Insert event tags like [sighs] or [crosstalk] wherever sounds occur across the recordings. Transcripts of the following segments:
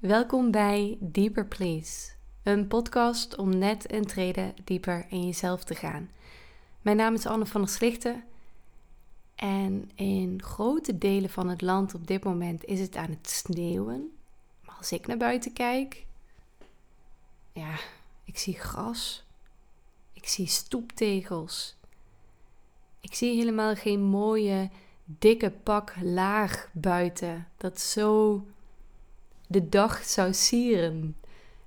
Welkom bij Deeper Please, een podcast om net een treden dieper in jezelf te gaan. Mijn naam is Anne van der Slichten en in grote delen van het land op dit moment is het aan het sneeuwen. Maar als ik naar buiten kijk, ja, ik zie gras, ik zie stoeptegels, ik zie helemaal geen mooie dikke pak laag buiten dat zo de dag zou sieren.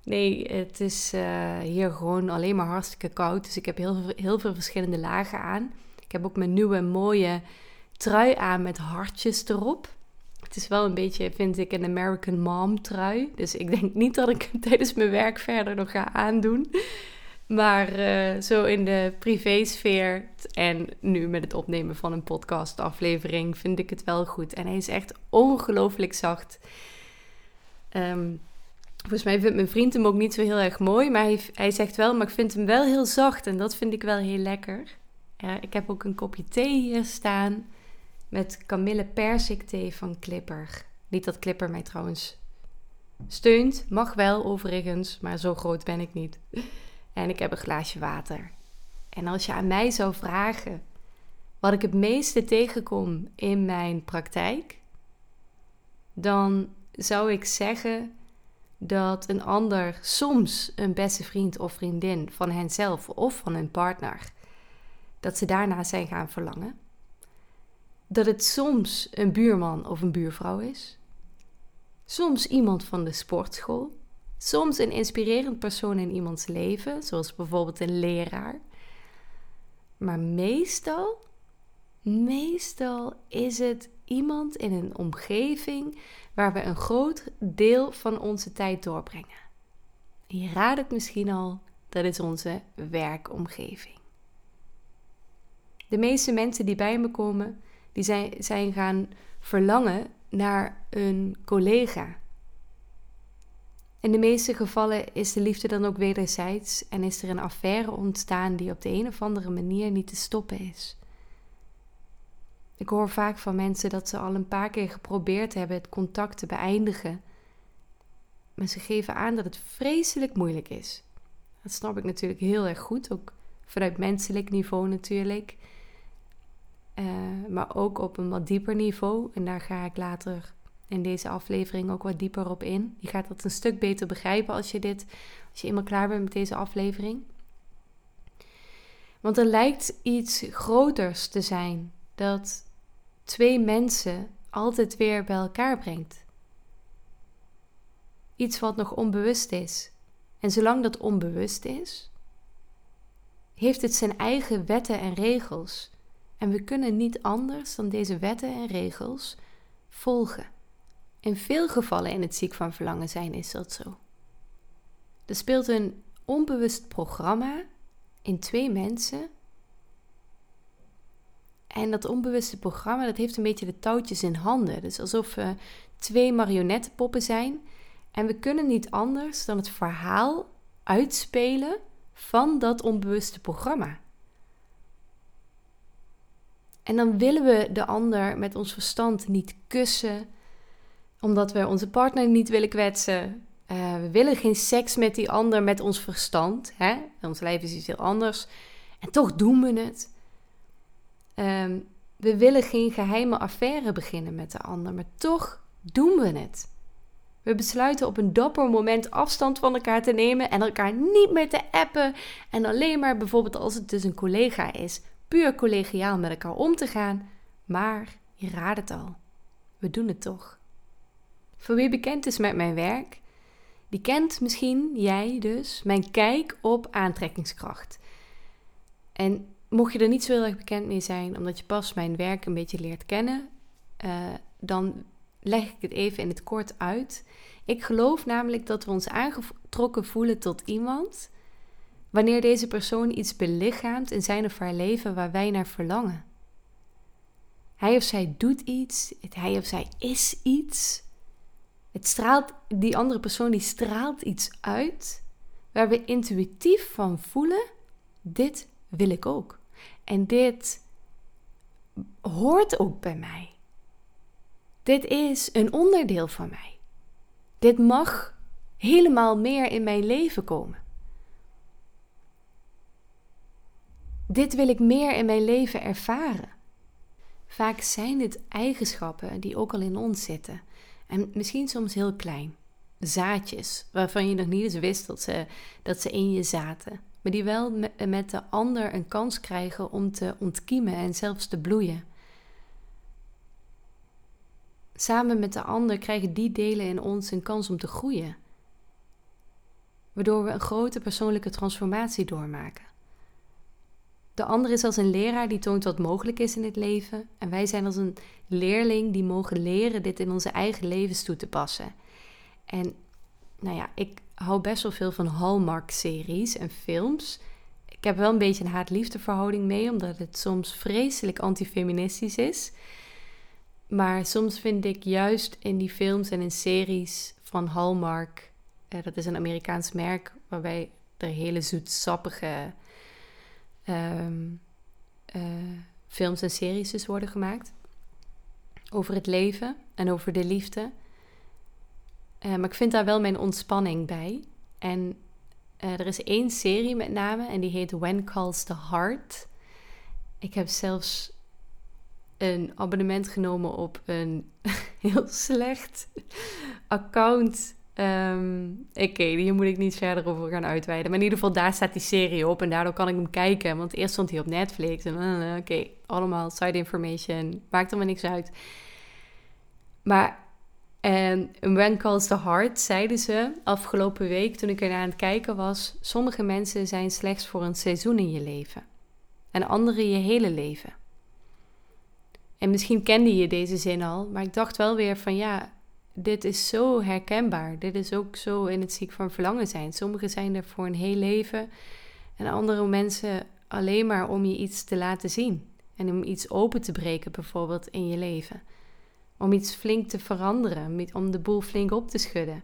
Nee, het is uh, hier gewoon alleen maar hartstikke koud. Dus ik heb heel, heel veel verschillende lagen aan. Ik heb ook mijn nieuwe mooie trui aan met hartjes erop. Het is wel een beetje, vind ik, een American mom trui. Dus ik denk niet dat ik hem [laughs] tijdens mijn werk verder nog ga aandoen. Maar uh, zo in de privésfeer en nu met het opnemen van een podcastaflevering vind ik het wel goed. En hij is echt ongelooflijk zacht. Um, volgens mij vindt mijn vriend hem ook niet zo heel erg mooi. Maar hij, hij, zegt wel, maar ik vind hem wel heel zacht. En dat vind ik wel heel lekker. Ja, ik heb ook een kopje thee hier staan. Met kamille persik thee van Clipper. Niet dat Clipper mij trouwens steunt. Mag wel overigens, maar zo groot ben ik niet. [laughs] En ik heb een glaasje water. En als je aan mij zou vragen wat ik het meeste tegenkom in mijn praktijk, dan zou ik zeggen dat een ander soms een beste vriend of vriendin van henzelf of van hun partner, dat ze daarna zijn gaan verlangen. Dat het soms een buurman of een buurvrouw is. Soms iemand van de sportschool. Soms een inspirerend persoon in iemands leven, zoals bijvoorbeeld een leraar. Maar meestal, meestal is het iemand in een omgeving waar we een groot deel van onze tijd doorbrengen. je raadt het misschien al, dat is onze werkomgeving. De meeste mensen die bij me komen, die zijn, zijn gaan verlangen naar een collega. In de meeste gevallen is de liefde dan ook wederzijds en is er een affaire ontstaan die op de een of andere manier niet te stoppen is. Ik hoor vaak van mensen dat ze al een paar keer geprobeerd hebben het contact te beëindigen. Maar ze geven aan dat het vreselijk moeilijk is. Dat snap ik natuurlijk heel erg goed, ook vanuit menselijk niveau natuurlijk. Uh, maar ook op een wat dieper niveau. En daar ga ik later in deze aflevering ook wat dieper op in. Je gaat dat een stuk beter begrijpen als je dit, als je eenmaal klaar bent met deze aflevering. Want er lijkt iets groters te zijn dat twee mensen altijd weer bij elkaar brengt. Iets wat nog onbewust is. En zolang dat onbewust is, heeft het zijn eigen wetten en regels. En we kunnen niet anders dan deze wetten en regels volgen. In veel gevallen in het ziek van verlangen zijn is dat zo. Er speelt een onbewust programma in twee mensen en dat onbewuste programma, dat heeft een beetje de touwtjes in handen. Dus alsof we twee marionettenpoppen zijn. En we kunnen niet anders dan het verhaal uitspelen van dat onbewuste programma. En dan willen we de ander met ons verstand niet kussen, omdat we onze partner niet willen kwetsen. Uh, we willen geen seks met die ander met ons verstand. Hè? Ons leven is iets heel anders. En toch doen we het. Ehm, we willen geen geheime affaire beginnen met de ander, maar toch doen we het. We besluiten op een dapper moment afstand van elkaar te nemen en elkaar niet meer te appen. En alleen maar bijvoorbeeld als het dus een collega is, puur collegiaal met elkaar om te gaan. Maar je raadt het al, we doen het toch. Voor wie bekend is met mijn werk, die kent misschien, jij dus, mijn kijk op aantrekkingskracht. En mocht je er niet zo heel erg bekend mee zijn, omdat je pas mijn werk een beetje leert kennen, uh, dan leg ik het even in het kort uit. Ik geloof namelijk dat we ons aangetrokken voelen tot iemand wanneer deze persoon iets belichaamt in zijn of haar leven waar wij naar verlangen. Hij of zij doet iets, hij of zij is iets. Het straalt, die andere persoon die straalt iets uit waar we intuïtief van voelen: dit wil ik ook. En dit hoort ook bij mij. Dit is een onderdeel van mij. dit mag helemaal meer in mijn leven komen. Dit wil ik meer in mijn leven ervaren. Vaak zijn het eigenschappen die ook al in ons zitten. En misschien soms heel klein. Zaadjes waarvan je nog niet eens wist dat ze, dat ze in je zaten. Maar die wel met de ander een kans krijgen om te ontkiemen en zelfs te bloeien. Samen met de ander krijgen die delen in ons een kans om te groeien. Waardoor we een grote persoonlijke transformatie doormaken. De ander is als een leraar die toont wat mogelijk is in het leven. En wij zijn als een leerling die mogen leren dit in onze eigen levens toe te passen. En nou ja, ik hou best wel veel van Hallmark-series en films. Ik heb wel een beetje een haat-liefde verhouding mee, omdat het soms vreselijk antifeministisch is. Maar soms vind ik juist in die films en in series van Hallmark, eh, dat is een Amerikaans merk waarbij er hele zoetsappige eh, films en series dus worden gemaakt. Over het leven en over de liefde. Uh, maar ik vind daar wel mijn ontspanning bij. En uh, er is één serie met name en die heet When Calls the Heart. Ik heb zelfs een abonnement genomen op een [laughs] heel slecht account Oké, hier moet ik niet verder over gaan uitweiden. Maar in ieder geval, daar staat die serie op. En daardoor kan ik hem kijken. Want eerst stond hij op Netflix. En uh, oké, allemaal side information. Maakt maar niks uit. Maar en When Calls the Heart zeiden ze afgelopen week toen ik er aan het kijken was: sommige mensen zijn slechts voor een seizoen in je leven. En andere je hele leven. En misschien kende je deze zin al, maar ik dacht wel weer van ja, dit is zo herkenbaar. Dit is ook zo in het ziek van verlangen zijn. Sommigen zijn er voor een heel leven en andere mensen alleen maar om je iets te laten zien. En om iets open te breken, bijvoorbeeld in je leven. Om iets flink te veranderen, om de boel flink op te schudden.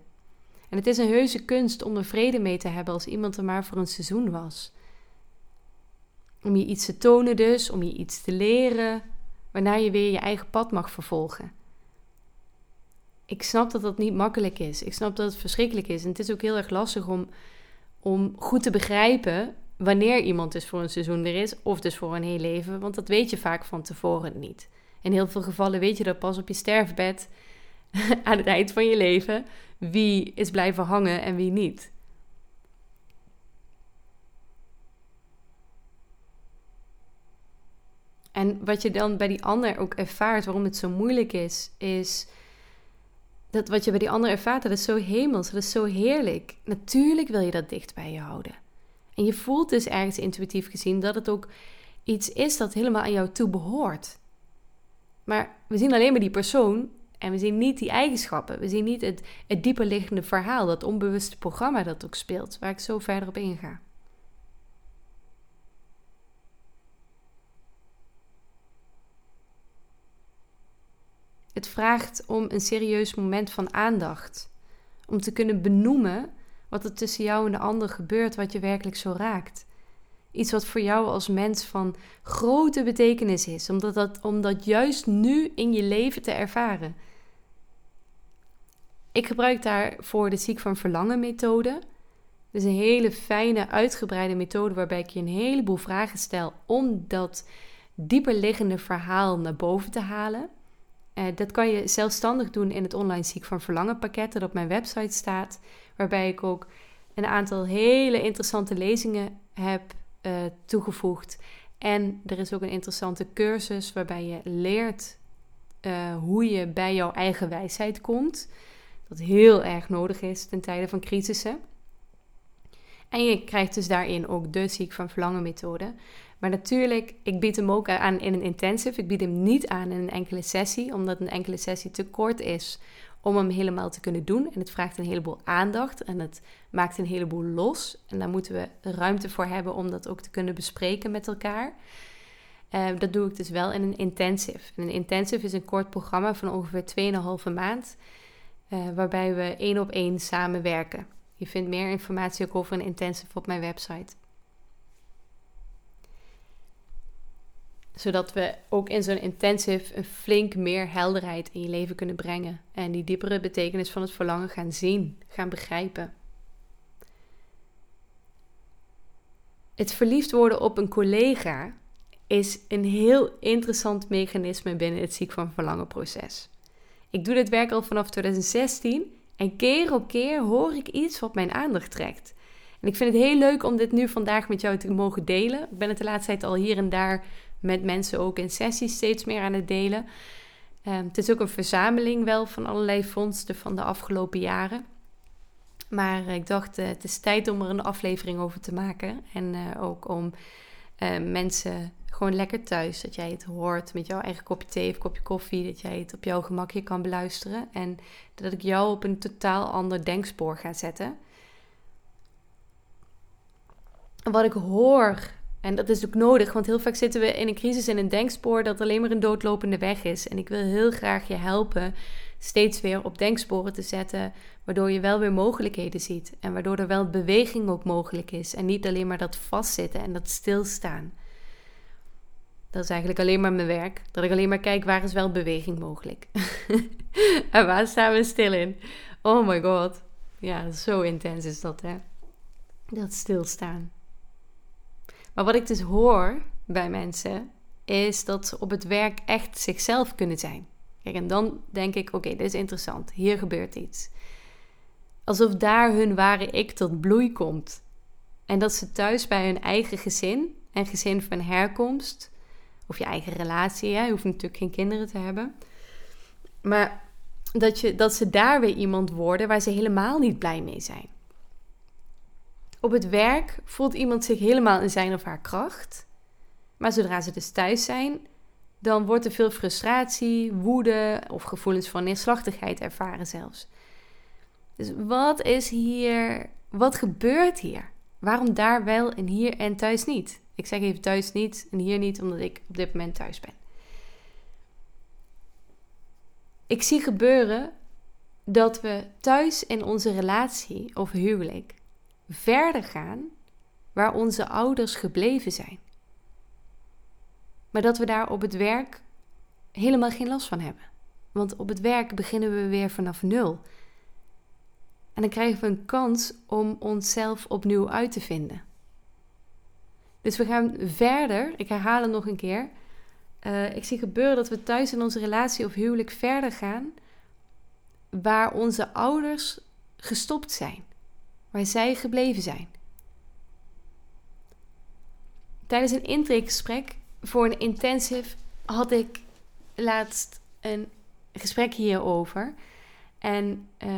En het is een heuse kunst om er vrede mee te hebben als iemand er maar voor een seizoen was. Om je iets te tonen dus, om je iets te leren, waarna je weer je eigen pad mag vervolgen ik snap dat dat niet makkelijk is. Ik snap dat het verschrikkelijk is. En het is ook heel erg lastig om, om goed te begrijpen wanneer iemand dus voor een seizoen er is, of dus voor een heel leven. Want dat weet je vaak van tevoren niet. In heel veel gevallen weet je dat pas op je sterfbed [laughs] aan het eind van je leven wie is blijven hangen en wie niet. En wat je dan bij die ander ook ervaart, waarom het zo moeilijk is, is dat wat je bij die ander ervaart, dat is zo hemels, dat is zo heerlijk. Natuurlijk wil je dat dicht bij je houden. En je voelt dus ergens intuïtief gezien dat het ook iets is dat helemaal aan jou toe behoort. Maar we zien alleen maar die persoon en we zien niet die eigenschappen. We zien niet het, het dieper liggende verhaal, dat onbewuste programma dat ook speelt, waar ik zo verder op inga. Het vraagt om een serieus moment van aandacht. Om te kunnen benoemen wat er tussen jou en de ander gebeurt, wat je werkelijk zo raakt. Iets wat voor jou als mens van grote betekenis is, omdat dat, om dat juist nu in je leven te ervaren. Ik gebruik daarvoor de ziek van verlangen methode. Dat is een hele fijne, uitgebreide methode waarbij ik je een heleboel vragen stel om dat dieper liggende verhaal naar boven te halen. Uh, dat kan je zelfstandig doen in het online ziek van verlangen pakket dat op mijn website staat. Waarbij ik ook een aantal hele interessante lezingen heb uh, toegevoegd. En er is ook een interessante cursus waarbij je leert uh, hoe je bij jouw eigen wijsheid komt. Dat heel erg nodig is ten tijde van crisissen. En je krijgt dus daarin ook de ziek van verlangen methode. Maar natuurlijk, ik bied hem ook aan in een intensive. Ik bied hem niet aan in een enkele sessie, omdat een enkele sessie te kort is om hem helemaal te kunnen doen. En het vraagt een heleboel aandacht en het maakt een heleboel los. En daar moeten we ruimte voor hebben om dat ook te kunnen bespreken met elkaar. Uh, dat doe ik dus wel in een intensive. En een intensive is een kort programma van ongeveer 2,5 maand, uh, waarbij we één op één samenwerken. Je vindt meer informatie ook over een intensive op mijn website. Zodat we ook in zo'n intensive een flink meer helderheid in je leven kunnen brengen. En die diepere betekenis van het verlangen gaan zien, gaan begrijpen. Het verliefd worden op een collega is een heel interessant mechanisme binnen het ziek van verlangen proces. Ik doe dit werk al vanaf 2016 en keer op keer hoor ik iets wat mijn aandacht trekt. En ik vind het heel leuk om dit nu vandaag met jou te mogen delen. Ik ben het de laatste tijd al hier en daar met mensen ook in sessies steeds meer aan het delen. Um, het is ook een verzameling wel van allerlei vondsten van de afgelopen jaren. Maar ik dacht, uh, het is tijd om er een aflevering over te maken. En uh, ook om mensen gewoon lekker thuis, dat jij het hoort met jouw eigen kopje thee of kopje koffie, dat jij het op jouw gemakje kan beluisteren. En dat ik jou op een totaal ander denkspoor ga zetten. Wat ik hoor en dat is ook nodig, want heel vaak zitten we in een crisis in een denkspoor dat alleen maar een doodlopende weg is. En ik wil heel graag je helpen steeds weer op denksporen te zetten, waardoor je wel weer mogelijkheden ziet. En waardoor er wel beweging ook mogelijk is. En niet alleen maar dat vastzitten en dat stilstaan. Dat is eigenlijk alleen maar mijn werk. Dat ik alleen maar kijk waar is wel beweging mogelijk. [laughs] en waar staan we stil in? Oh my god. Ja, zo intens is dat hè. Dat stilstaan. Maar wat ik dus hoor bij mensen is dat ze op het werk echt zichzelf kunnen zijn. Kijk, en dan denk ik: oké, dit is interessant. Hier gebeurt iets. Alsof daar hun ware ik tot bloei komt. En dat ze thuis bij hun eigen gezin en gezin van herkomst, of je eigen relatie, je hoeft natuurlijk geen kinderen te hebben. Maar dat, je, dat ze daar weer iemand worden waar ze helemaal niet blij mee zijn. Op het werk voelt iemand zich helemaal in zijn of haar kracht. Maar zodra ze dus thuis zijn, dan wordt er veel frustratie, woede of gevoelens van neerslachtigheid ervaren zelfs. Dus wat is hier, wat gebeurt hier? Waarom daar wel en hier en thuis niet? Ik zeg even thuis niet en hier niet, omdat ik op dit moment thuis ben. Ik zie gebeuren dat we thuis in onze relatie of huwelijk verder gaan waar onze ouders gebleven zijn. Maar dat we daar op het werk helemaal geen last van hebben. Want op het werk beginnen we weer vanaf nul. En dan krijgen we een kans om onszelf opnieuw uit te vinden. Dus we gaan verder, ik herhaal het nog een keer. Uh, ik zie gebeuren dat we thuis in onze relatie of huwelijk verder gaan waar onze ouders gestopt zijn waar zij gebleven zijn. Tijdens een intakegesprek voor een intensive had ik laatst een gesprek hierover. En uh,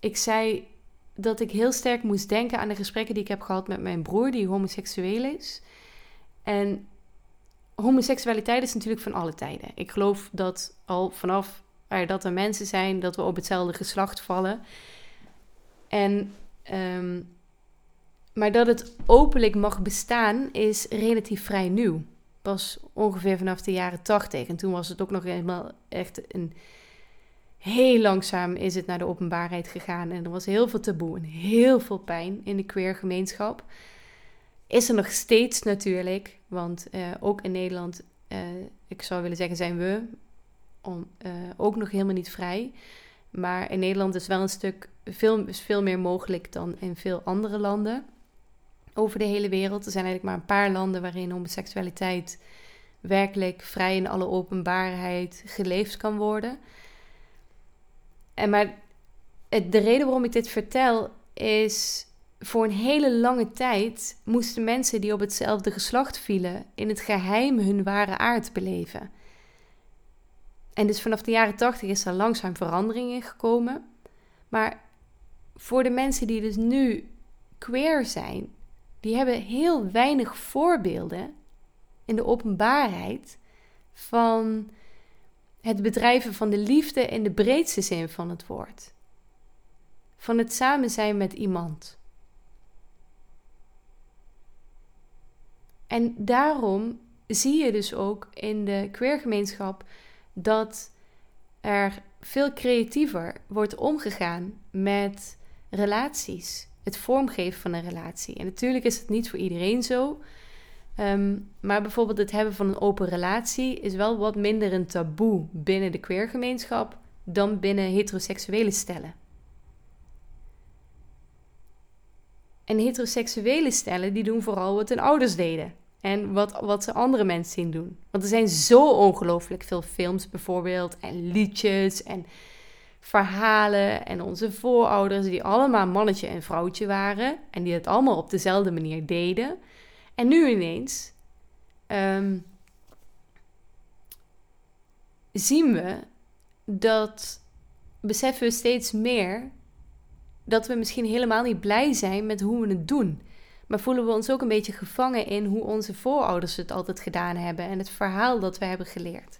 ik zei dat ik heel sterk moest denken aan de gesprekken die ik heb gehad met mijn broer, die homoseksueel is. En homoseksualiteit is natuurlijk van alle tijden. Ik geloof dat al vanaf dat er mensen zijn, dat we op hetzelfde geslacht vallen. En Ehm, maar dat het openlijk mag bestaan is relatief vrij nieuw. Pas ongeveer vanaf de jaren tachtig. En toen was het ook nog helemaal echt een. Heel langzaam is het naar de openbaarheid gegaan. En er was heel veel taboe en heel veel pijn in de queer gemeenschap. Is er nog steeds natuurlijk. Want uh, ook in Nederland, uh, ik zou willen zeggen, zijn we om, uh, ook nog helemaal niet vrij. Maar in Nederland is wel een stuk veel, is veel meer mogelijk dan in veel andere landen over de hele wereld. Er zijn eigenlijk maar een paar landen waarin homoseksualiteit werkelijk vrij in alle openbaarheid geleefd kan worden. En maar de reden waarom ik dit vertel is voor een hele lange tijd moesten mensen die op hetzelfde geslacht vielen in het geheim hun ware aard beleven. En dus vanaf de jaren tachtig is er langzaam verandering in gekomen. Maar voor de mensen die dus nu queer zijn, die hebben heel weinig voorbeelden in de openbaarheid van het bedrijven van de liefde in de breedste zin van het woord. Van het samen zijn met iemand. En daarom zie je dus ook in de queergemeenschap dat er veel creatiever wordt omgegaan met relaties. Het vormgeven van een relatie. En natuurlijk is het niet voor iedereen zo. Ehm, maar bijvoorbeeld het hebben van een open relatie is wel wat minder een taboe binnen de queergemeenschap dan binnen heteroseksuele stellen. En heteroseksuele stellen die doen vooral wat hun ouders deden. En wat, wat ze andere mensen zien doen. Want er zijn zo ongelooflijk veel films bijvoorbeeld. En liedjes en verhalen. En onze voorouders die allemaal mannetje en vrouwtje waren. En die het allemaal op dezelfde manier deden. En nu ineens ehm, zien we dat beseffen we steeds meer dat we misschien helemaal niet blij zijn met hoe we het doen. Maar voelen we ons ook een beetje gevangen in hoe onze voorouders het altijd gedaan hebben en het verhaal dat we hebben geleerd.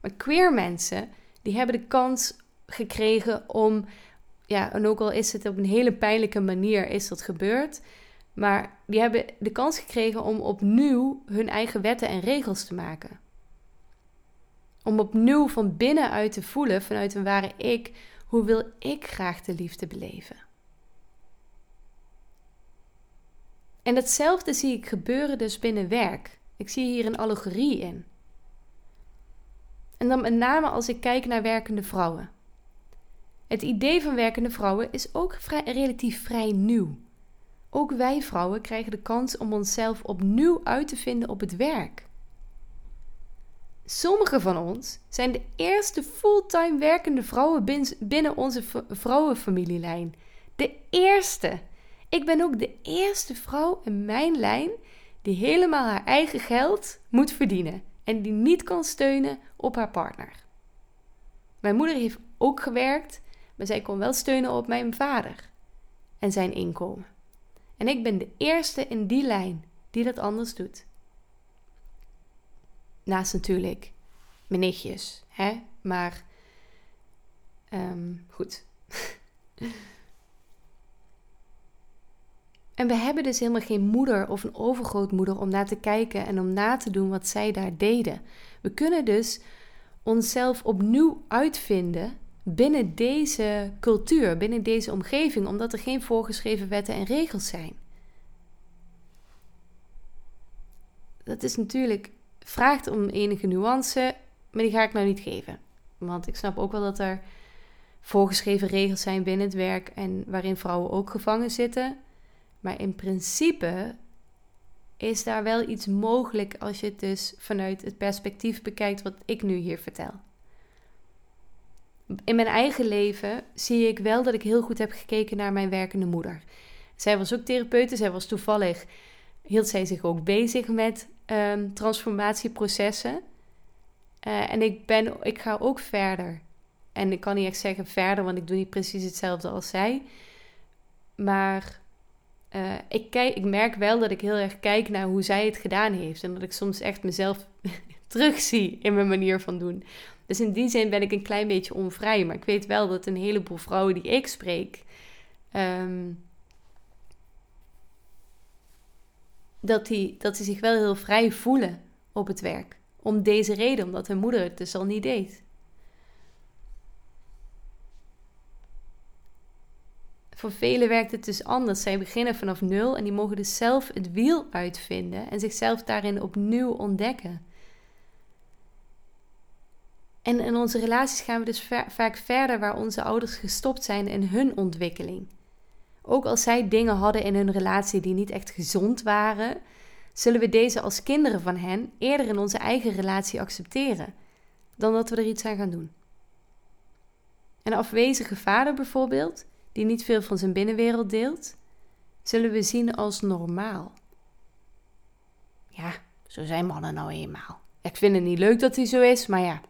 Maar queer mensen, die hebben de kans gekregen om, ja, en ook al is het op een hele pijnlijke manier is dat gebeurd, maar die hebben de kans gekregen om opnieuw hun eigen wetten en regels te maken. Om opnieuw van binnenuit te voelen, vanuit een ware ik, hoe wil ik graag de liefde beleven? En datzelfde zie ik gebeuren dus binnen werk. Ik zie hier een allegorie in. En dan met name als ik kijk naar werkende vrouwen. Het idee van werkende vrouwen is ook vrij, relatief vrij nieuw. Ook wij vrouwen krijgen de kans om onszelf opnieuw uit te vinden op het werk. Sommige van ons zijn de eerste fulltime werkende vrouwen binnen onze vrouwenfamilielijn. De eerste. Ik ben ook de eerste vrouw in mijn lijn die helemaal haar eigen geld moet verdienen en die niet kan steunen op haar partner. Mijn moeder heeft ook gewerkt, maar zij kon wel steunen op mijn vader en zijn inkomen. En ik ben de eerste in die lijn die dat anders doet. Naast natuurlijk mijn nichtjes, hè? Maar um, goed. [laughs] en we hebben dus helemaal geen moeder of een overgrootmoeder om naar te kijken en om na te doen wat zij daar deden. We kunnen dus onszelf opnieuw uitvinden binnen deze cultuur, binnen deze omgeving, omdat er geen voorgeschreven wetten en regels zijn. Dat is natuurlijk vraagt om enige nuance, maar die ga ik nou niet geven. Want ik snap ook wel dat er voorgeschreven regels zijn binnen het werk en waarin vrouwen ook gevangen zitten. Maar in principe is daar wel iets mogelijk als je het dus vanuit het perspectief bekijkt wat ik nu hier vertel. In mijn eigen leven zie ik wel dat ik heel goed heb gekeken naar mijn werkende moeder. Zij was ook therapeute, zij was toevallig, hield zij zich ook bezig met um, transformatieprocessen. Uh, en ik, ben, ik ga ook verder. En ik kan niet echt zeggen verder, want ik doe niet precies hetzelfde als zij. Maar uh, ik, kijk, ik merk wel dat ik heel erg kijk naar hoe zij het gedaan heeft. En dat ik soms echt mezelf [laughs] terugzie in mijn manier van doen. Dus in die zin ben ik een klein beetje onvrij. Maar ik weet wel dat een heleboel vrouwen die ik spreek. Um, dat die, dat zich wel heel vrij voelen op het werk. Om deze reden, omdat hun moeder het dus al niet deed. Voor velen werkt het dus anders. Zij beginnen vanaf nul en die mogen dus zelf het wiel uitvinden en zichzelf daarin opnieuw ontdekken. En in onze relaties gaan we dus vaak verder waar onze ouders gestopt zijn in hun ontwikkeling. Ook als zij dingen hadden in hun relatie die niet echt gezond waren, zullen we deze als kinderen van hen eerder in onze eigen relatie accepteren dan dat we er iets aan gaan doen. Een afwezige vader bijvoorbeeld, die niet veel van zijn binnenwereld deelt, zullen we zien als normaal. Ja, zo zijn mannen nou eenmaal. Ik vind het niet leuk dat hij zo is, maar ja.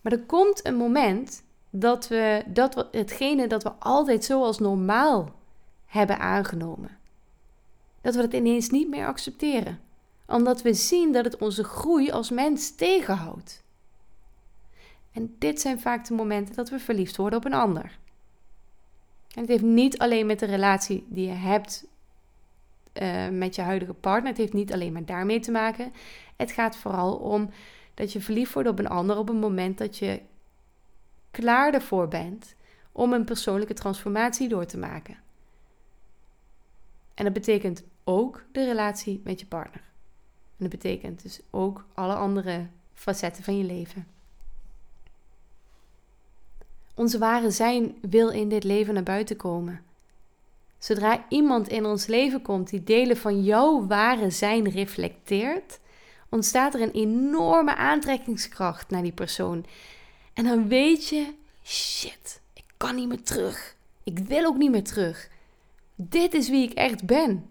Maar er komt een moment dat we dat, hetgene dat we altijd zo als normaal hebben aangenomen, dat we het ineens niet meer accepteren, omdat we zien dat het onze groei als mens tegenhoudt. En dit zijn vaak de momenten dat we verliefd worden op een ander. En het heeft niet alleen met de relatie die je hebt uh, met je huidige partner, het heeft niet alleen maar daarmee te maken. Het gaat vooral om dat je verliefd wordt op een ander op een moment dat je klaar ervoor bent om een persoonlijke transformatie door te maken. En dat betekent ook de relatie met je partner. En dat betekent dus ook alle andere facetten van je leven. Onze ware zijn wil in dit leven naar buiten komen. Zodra iemand in ons leven komt die delen van jouw ware zijn reflecteert, ontstaat er een enorme aantrekkingskracht naar die persoon. En dan weet je, shit, ik kan niet meer terug. Ik wil ook niet meer terug. Dit is wie ik echt ben.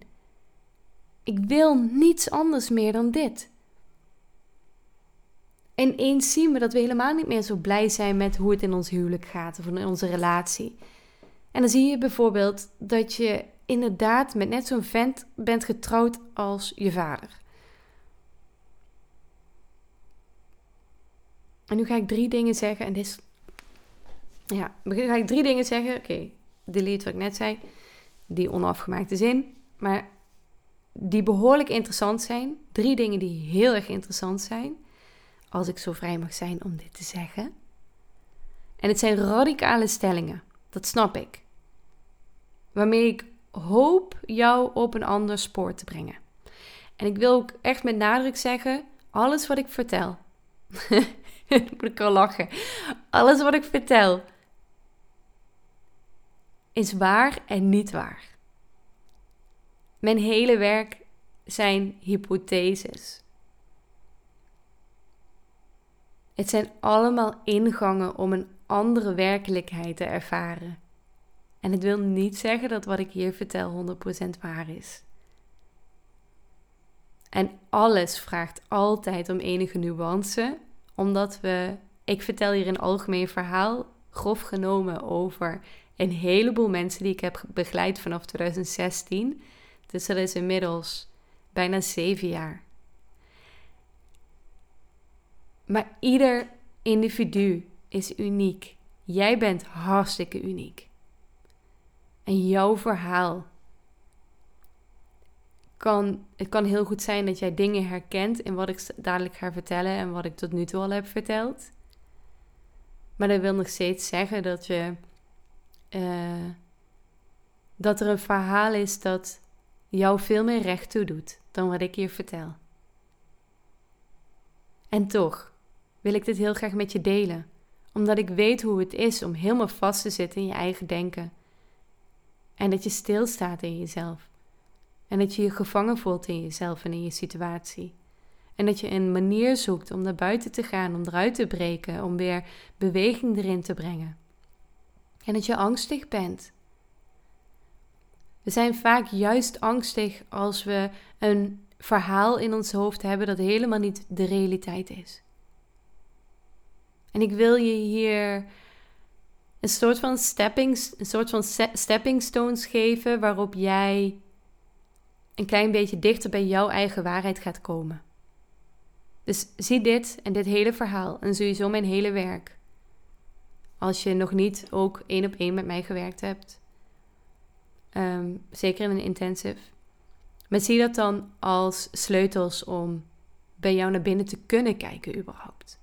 Ik wil niets anders meer dan dit. En eens zien we dat we helemaal niet meer zo blij zijn met hoe het in ons huwelijk gaat of in onze relatie. En dan zie je bijvoorbeeld dat je inderdaad met net zo'n vent bent getrouwd als je vader. En nu ga ik drie dingen zeggen. En dit is. Ja, nu ga ik drie dingen zeggen. Oké, okay, delete wat ik net zei. Die onafgemaakte zin. Maar die behoorlijk interessant zijn. Drie dingen die heel erg interessant zijn. Als ik zo vrij mag zijn om dit te zeggen. En het zijn radicale stellingen. Dat snap ik. Waarmee ik hoop jou op een ander spoor te brengen. En ik wil ook echt met nadruk zeggen: alles wat ik vertel. [laughs] [laughs] moet ik al lachen. Alles wat ik vertel is waar en niet waar. Mijn hele werk zijn hypotheses. Het zijn allemaal ingangen om een andere werkelijkheid te ervaren. En het wil niet zeggen dat wat ik hier vertel 100% waar is. En alles vraagt altijd om enige nuance, omdat we. Ik vertel hier een algemeen verhaal, grof genomen, over een heleboel mensen die ik heb begeleid vanaf 2016. Dus dat is inmiddels bijna zeven jaar. Maar ieder individu is uniek. Jij bent hartstikke uniek. En jouw verhaal kan, het kan heel goed zijn dat jij dingen herkent in wat ik dadelijk ga vertellen en wat ik tot nu toe al heb verteld. Maar dat wil nog steeds zeggen dat je uh, dat er een verhaal is dat jou veel meer recht toe doet dan wat ik hier vertel. En toch wil ik dit heel graag met je delen, omdat ik weet hoe het is om helemaal vast te zitten in je eigen denken. En dat je stilstaat in jezelf. En dat je je gevangen voelt in jezelf en in je situatie. En dat je een manier zoekt om naar buiten te gaan, om eruit te breken, om weer beweging erin te brengen. En dat je angstig bent. We zijn vaak juist angstig als we een verhaal in ons hoofd hebben dat helemaal niet de realiteit is. En ik wil je hier een soort van stepping, een soort van stepping stones geven waarop jij een klein beetje dichter bij jouw eigen waarheid gaat komen. Dus zie dit en dit hele verhaal en sowieso mijn hele werk. Als je nog niet ook één op één met mij gewerkt hebt. Ehm, zeker in een intensive. Maar zie dat dan als sleutels om bij jou naar binnen te kunnen kijken überhaupt.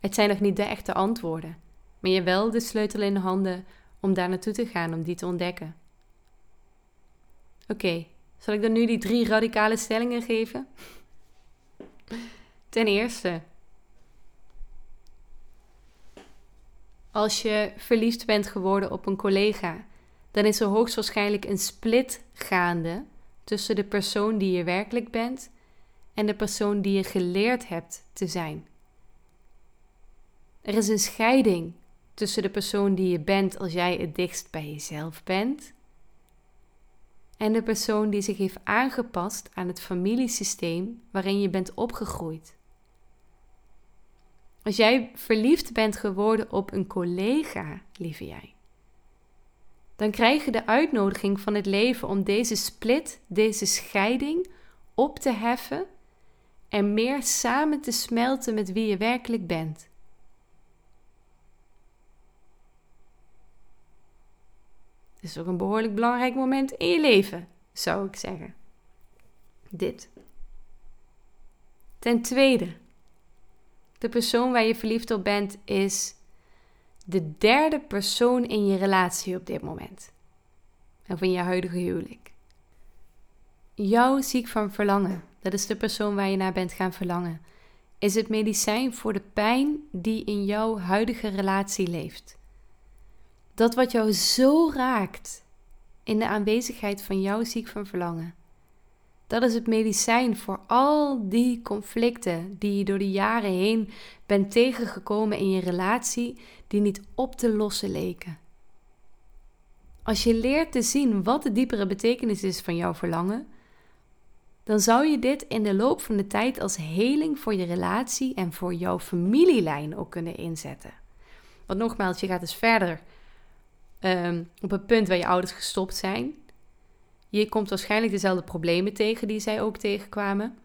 Het zijn nog niet de echte antwoorden, maar je wel de sleutel in de handen om daar naartoe te gaan, om die te ontdekken. Oké, zal ik dan nu die drie radicale stellingen geven? Ten eerste, als je verliefd bent geworden op een collega, dan is er hoogstwaarschijnlijk een split gaande tussen de persoon die je werkelijk bent en de persoon die je geleerd hebt te zijn. Er is een scheiding tussen de persoon die je bent als jij het dichtst bij jezelf bent en de persoon die zich heeft aangepast aan het familiesysteem waarin je bent opgegroeid. Als jij verliefd bent geworden op een collega, lieve jij, dan krijg je de uitnodiging van het leven om deze split, deze scheiding op te heffen en meer samen te smelten met wie je werkelijk bent. Is ook een behoorlijk belangrijk moment in je leven, zou ik zeggen. Dit. Ten tweede, de persoon waar je verliefd op bent is de derde persoon in je relatie op dit moment. Of in je huidige huwelijk. jou ziek van verlangen, dat is de persoon waar je naar bent gaan verlangen, is het medicijn voor de pijn die in jouw huidige relatie leeft. Dat wat jou zo raakt in de aanwezigheid van jouw ziek van verlangen. Dat is het medicijn voor al die conflicten die je door de jaren heen bent tegengekomen in je relatie, die niet op te lossen leken. Als je leert te zien wat de diepere betekenis is van jouw verlangen, dan zou je dit in de loop van de tijd als heling voor je relatie en voor jouw familielijn ook kunnen inzetten. Want nogmaals, je gaat dus verder Ehm, op het punt waar je ouders gestopt zijn. Je komt waarschijnlijk dezelfde problemen tegen die zij ook tegenkwamen.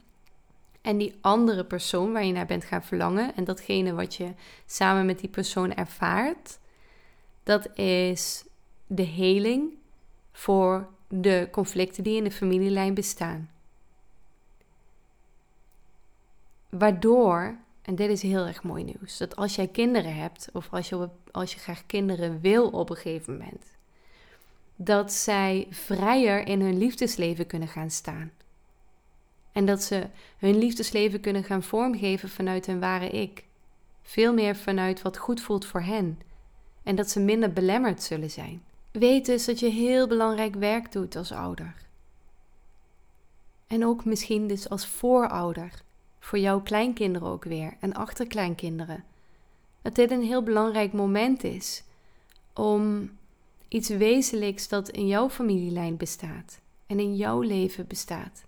En die andere persoon waar je naar bent gaan verlangen en datgene wat je samen met die persoon ervaart, dat is de heling voor de conflicten die in de familielijn bestaan. Waardoor en dit is heel erg mooi nieuws, dat als jij kinderen hebt, of als je, als je graag kinderen wil op een gegeven moment, dat zij vrijer in hun liefdesleven kunnen gaan staan. En dat ze hun liefdesleven kunnen gaan vormgeven vanuit hun ware ik. Veel meer vanuit wat goed voelt voor hen. En dat ze minder belemmerd zullen zijn. Weet dus dat je heel belangrijk werk doet als ouder. En ook misschien dus als voorouder voor jouw kleinkinderen ook weer en achterkleinkinderen. Dat dit een heel belangrijk moment is om iets wezenlijks dat in jouw familielijn bestaat en in jouw leven bestaat,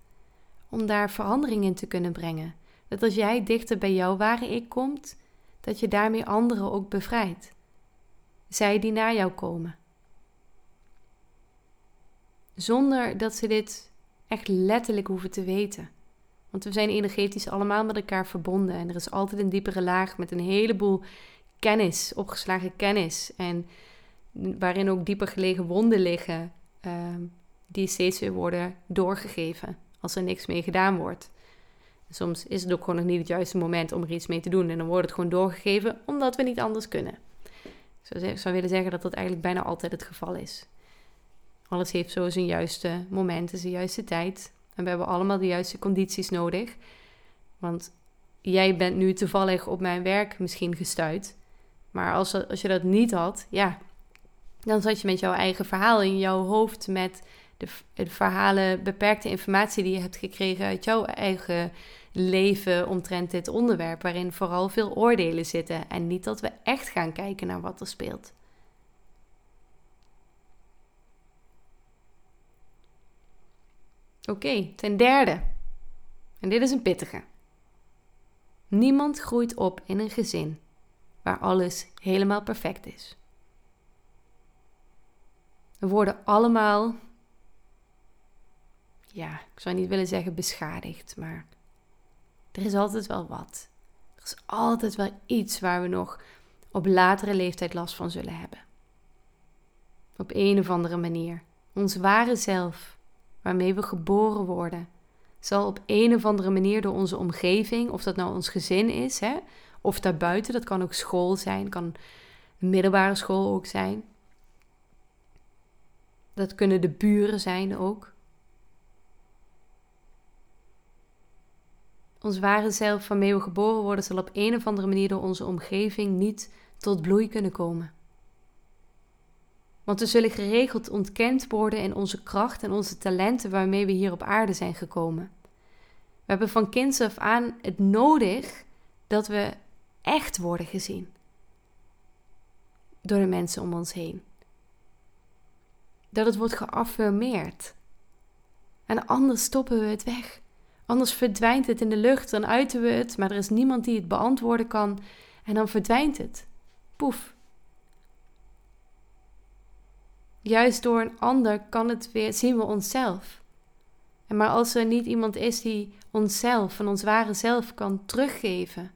om daar verandering in te kunnen brengen. Dat als jij dichter bij jouw ware ik komt, dat je daarmee anderen ook bevrijdt. Zij die naar jou komen. Zonder dat ze dit echt letterlijk hoeven te weten. Want we zijn energetisch allemaal met elkaar verbonden. En er is altijd een diepere laag met een heleboel kennis, opgeslagen kennis. En waarin ook dieper gelegen wonden liggen, ehm, die steeds weer worden doorgegeven als er niks mee gedaan wordt. Soms is het ook gewoon nog niet het juiste moment om er iets mee te doen. En dan wordt het gewoon doorgegeven omdat we niet anders kunnen. Ik zou willen zeggen dat dat eigenlijk bijna altijd het geval is. Alles heeft zo zijn juiste moment, zijn juiste tijd. En we hebben allemaal de juiste condities nodig. Want jij bent nu toevallig op mijn werk misschien gestuurd. Maar als, als je dat niet had, ja, dan zat je met jouw eigen verhaal in jouw hoofd. Met de, de verhalen, beperkte informatie die je hebt gekregen uit jouw eigen leven omtrent dit onderwerp. Waarin vooral veel oordelen zitten. En niet dat we echt gaan kijken naar wat er speelt. Oké, ten derde. En dit is een pittige. Niemand groeit op in een gezin waar alles helemaal perfect is. We worden allemaal, ja, ik zou niet willen zeggen beschadigd, maar er is altijd wel wat. Er is altijd wel iets waar we nog op latere leeftijd last van zullen hebben. Op een of andere manier. Ons ware zelf waarmee we geboren worden, zal op een of andere manier door onze omgeving, of dat nou ons gezin is, hè, of daarbuiten, dat kan ook school zijn, kan middelbare school ook zijn. Dat kunnen de buren zijn ook. Ons ware zelf waarmee we geboren worden, zal op een of andere manier door onze omgeving niet tot bloei kunnen komen. Want we zullen geregeld ontkend worden in onze kracht en onze talenten waarmee we hier op aarde zijn gekomen. We hebben van kinds af aan het nodig dat we echt worden gezien door de mensen om ons heen. Dat het wordt geaffirmeerd. En anders stoppen we het weg. Anders verdwijnt het in de lucht, dan uiten we het, maar er is niemand die het beantwoorden kan en dan verdwijnt het. Poef, Juist door een ander kan het weer, zien we onszelf. En maar als er niet iemand is die onszelf en ons ware zelf kan teruggeven,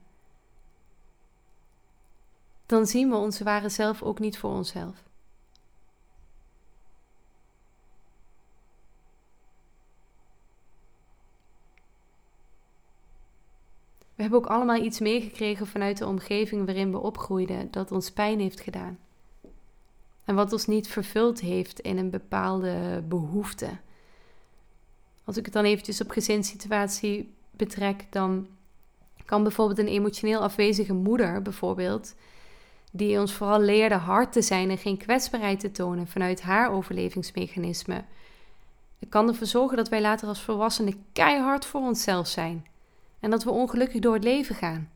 dan zien we onze ware zelf ook niet voor onszelf. We hebben ook allemaal iets meegekregen vanuit de omgeving waarin we opgroeiden dat ons pijn heeft gedaan. En wat ons niet vervuld heeft in een bepaalde behoefte. Als ik het dan eventjes op gezinssituatie betrek, dan kan bijvoorbeeld een emotioneel afwezige moeder, bijvoorbeeld, die ons vooral leerde hard te zijn en geen kwetsbaarheid te tonen vanuit haar overlevingsmechanisme, kan ervoor zorgen dat wij later als volwassenen keihard voor onszelf zijn en dat we ongelukkig door het leven gaan.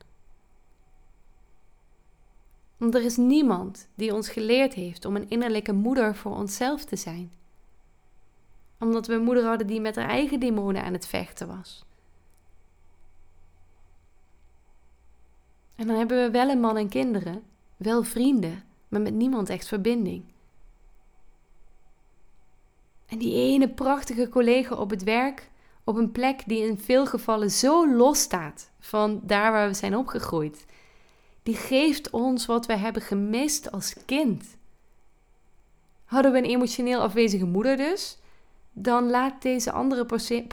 Want er is niemand die ons geleerd heeft om een innerlijke moeder voor onszelf te zijn. Omdat we een moeder hadden die met haar eigen demonen aan het vechten was. En dan hebben we wel een man en kinderen, wel vrienden, maar met niemand echt verbinding. En die ene prachtige collega op het werk, op een plek die in veel gevallen zo los staat van daar waar we zijn opgegroeid, die geeft ons wat we hebben gemist als kind. Hadden we een emotioneel afwezige moeder dus, dan laat deze andere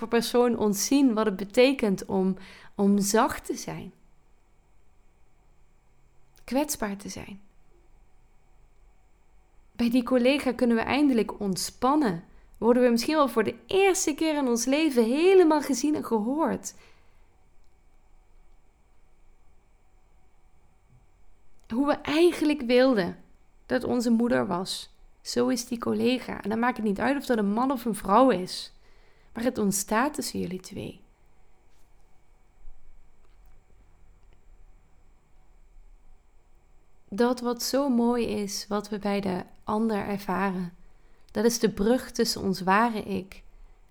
persoon ons zien wat het betekent om, om zacht te zijn kwetsbaar te zijn. Bij die collega kunnen we eindelijk ontspannen. Worden we misschien wel voor de eerste keer in ons leven helemaal gezien en gehoord. Hoe we eigenlijk wilden dat onze moeder was. Zo is die collega. En dan maakt het niet uit of dat een man of een vrouw is. Maar het ontstaat tussen jullie twee. dat wat zo mooi is, wat we bij de ander ervaren. Dat is de brug tussen ons ware ik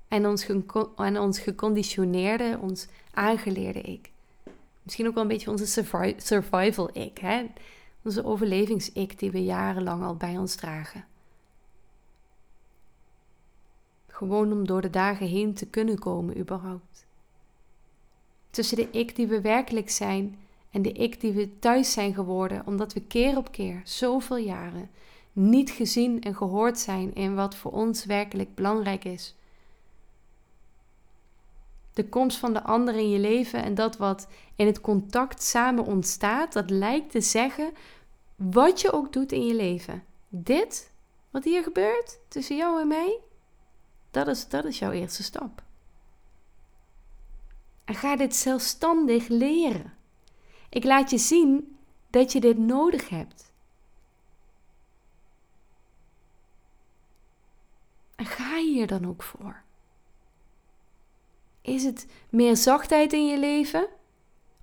en ons, en ons geconditioneerde, ons aangeleerde ik. Misschien ook wel een beetje onze survival ik, hè? onze overlevings-ik die we jarenlang al bij ons dragen. Gewoon om door de dagen heen te kunnen komen, überhaupt. Tussen de ik die we werkelijk zijn en de ik die we thuis zijn geworden, omdat we keer op keer, zoveel jaren, niet gezien en gehoord zijn in wat voor ons werkelijk belangrijk is. De komst van de ander in je leven en dat wat in het contact samen ontstaat, dat lijkt te zeggen wat je ook doet in je leven. Dit, wat hier gebeurt tussen jou en mij, dat is, dat is jouw eerste stap. En ga dit zelfstandig leren. Ik laat je zien dat je dit nodig hebt. En ga hier dan ook voor. Is het meer zachtheid in je leven?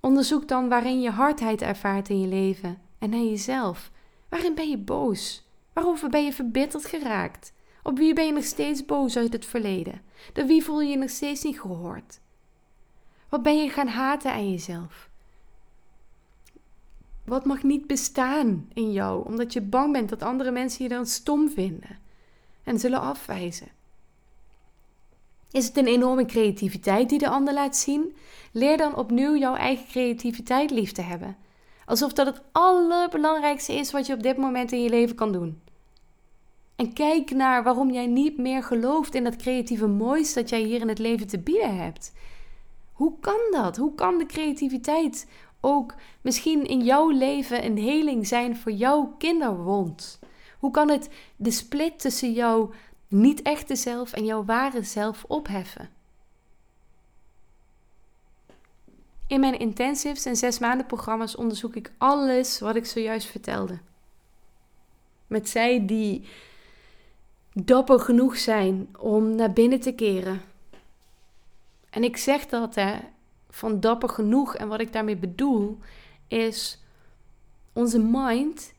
Onderzoek dan waarin je hardheid ervaart in je leven en naar jezelf. Waarin ben je boos? Waarover ben je verbitterd geraakt? Op wie ben je nog steeds boos uit het verleden? Door wie voel je je nog steeds niet gehoord? Wat ben je gaan haten aan jezelf? Wat mag niet bestaan in jou, omdat je bang bent dat andere mensen je dan stom vinden en zullen afwijzen? Is het een enorme creativiteit die de ander laat zien? Leer dan opnieuw jouw eigen creativiteit lief te hebben. Alsof dat het allerbelangrijkste is wat je op dit moment in je leven kan doen. En kijk naar waarom jij niet meer gelooft in dat creatieve moois dat jij hier in het leven te bieden hebt. Hoe kan dat? Hoe kan de creativiteit ook misschien in jouw leven een heling zijn voor jouw kinderwond? Hoe kan het de split tussen jouw niet echte zelf en jouw ware zelf opheffen? In mijn intensives en zes maanden programma's onderzoek ik alles wat ik zojuist vertelde. Met zij die dapper genoeg zijn om naar binnen te keren. En ik zeg dat hè, van dapper genoeg. En wat ik daarmee bedoel is onze mind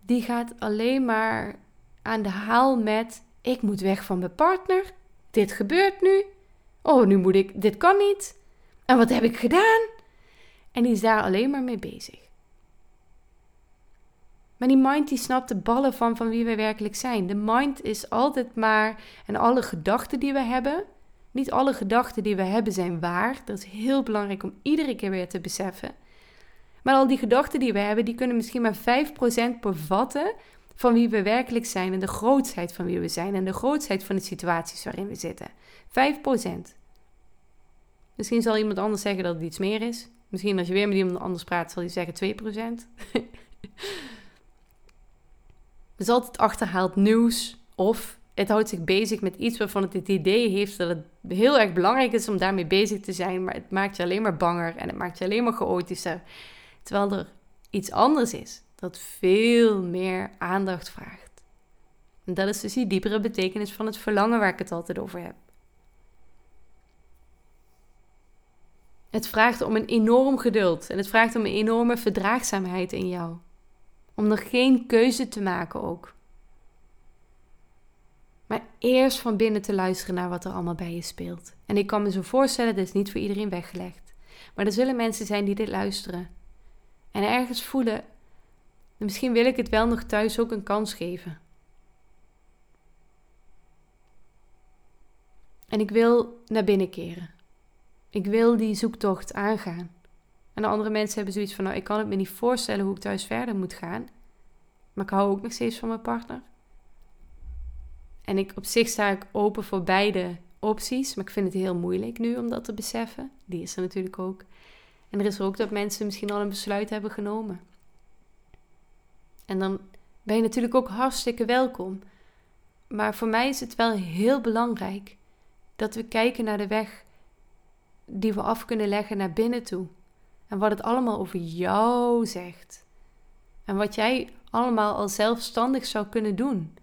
die gaat alleen maar aan de haal met ik moet weg van mijn partner. Dit gebeurt nu. Oh, nu moet ik. Dit kan niet. En wat heb ik gedaan? En die is daar alleen maar mee bezig. Maar die mind die snapt de ballen van van wie we werkelijk zijn. De mind is altijd maar en alle gedachten die we hebben, niet alle gedachten die we hebben zijn waar. Dat is heel belangrijk om iedere keer weer te beseffen. Maar al die gedachten die we hebben, die kunnen misschien maar 5% bevatten van wie we werkelijk zijn en de grootsheid van wie we zijn en de grootsheid van de situaties waarin we zitten. 5%. Misschien zal iemand anders zeggen dat het iets meer is. Misschien als je weer met iemand anders praat, zal hij zeggen 2%. dus [laughs] altijd achterhaald nieuws of het houdt zich bezig met iets waarvan het het idee heeft dat het heel erg belangrijk is om daarmee bezig te zijn, maar het maakt je alleen maar banger en het maakt je alleen maar chaotischer. Terwijl er iets anders is dat veel meer aandacht vraagt. En dat is dus die diepere betekenis van het verlangen waar ik het altijd over heb. Het vraagt om een enorm geduld en het vraagt om een enorme verdraagzaamheid in jou. Om nog geen keuze te maken ook. Maar eerst van binnen te luisteren naar wat er allemaal bij je speelt. En ik kan me zo voorstellen, dit is niet voor iedereen weggelegd. Maar er zullen mensen zijn die dit luisteren. En ergens voelen, misschien wil ik het wel nog thuis ook een kans geven. En ik wil naar binnen keren. Ik wil die zoektocht aangaan. En de andere mensen hebben zoiets van, nou, ik kan het me niet voorstellen hoe ik thuis verder moet gaan. Maar ik hou ook nog steeds van mijn partner. En ik, op zich sta ik open voor beide opties. Maar ik vind het heel moeilijk nu om dat te beseffen. Die is er natuurlijk ook. En er is ook dat mensen misschien al een besluit hebben genomen. En dan ben je natuurlijk ook hartstikke welkom. Maar voor mij is het wel heel belangrijk dat we kijken naar de weg die we af kunnen leggen naar binnen toe. En wat het allemaal over jou zegt. En wat jij allemaal al zelfstandig zou kunnen doen.